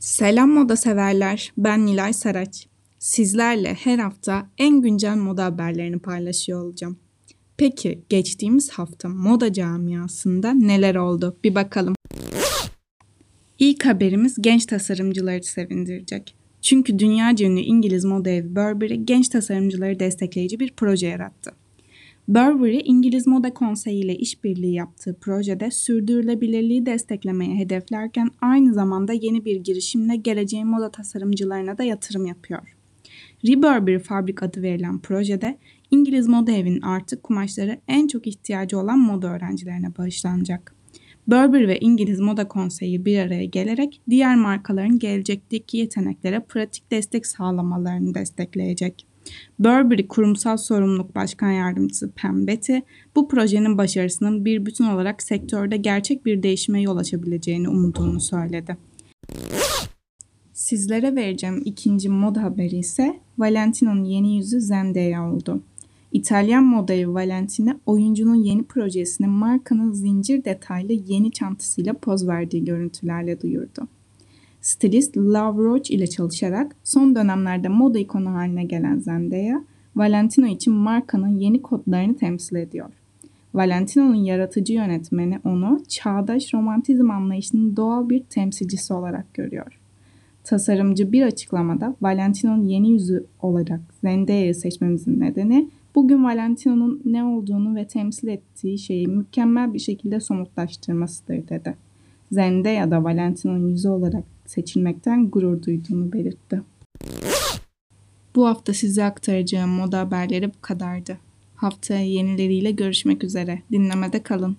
Selam moda severler. Ben Nilay Saraç. Sizlerle her hafta en güncel moda haberlerini paylaşıyor olacağım. Peki geçtiğimiz hafta moda camiasında neler oldu? Bir bakalım. İlk haberimiz genç tasarımcıları sevindirecek. Çünkü dünya ünlü İngiliz moda evi Burberry genç tasarımcıları destekleyici bir proje yarattı. Burberry, İngiliz Moda Konseyi ile işbirliği yaptığı projede sürdürülebilirliği desteklemeye hedeflerken aynı zamanda yeni bir girişimle geleceğin moda tasarımcılarına da yatırım yapıyor. Reburberry Fabrik adı verilen projede İngiliz moda evinin artık kumaşları en çok ihtiyacı olan moda öğrencilerine bağışlanacak. Burberry ve İngiliz Moda Konseyi bir araya gelerek diğer markaların gelecekteki yeteneklere pratik destek sağlamalarını destekleyecek. Burberry Kurumsal Sorumluluk Başkan Yardımcısı Pam Betty, bu projenin başarısının bir bütün olarak sektörde gerçek bir değişime yol açabileceğini umduğunu söyledi. Sizlere vereceğim ikinci moda haberi ise Valentino'nun yeni yüzü Zendaya oldu. İtalyan modayı Valentina oyuncunun yeni projesini markanın zincir detaylı yeni çantasıyla poz verdiği görüntülerle duyurdu. Stilist Love Roach ile çalışarak son dönemlerde moda ikonu haline gelen Zendaya, Valentino için markanın yeni kodlarını temsil ediyor. Valentino'nun yaratıcı yönetmeni onu çağdaş romantizm anlayışının doğal bir temsilcisi olarak görüyor. Tasarımcı bir açıklamada Valentino'nun yeni yüzü olarak Zendaya'yı seçmemizin nedeni bugün Valentino'nun ne olduğunu ve temsil ettiği şeyi mükemmel bir şekilde somutlaştırmasıdır dedi. Zendaya da Valentino'nun yüzü olarak seçilmekten gurur duyduğunu belirtti. Bu hafta size aktaracağım moda haberleri bu kadardı. Haftaya yenileriyle görüşmek üzere. Dinlemede kalın.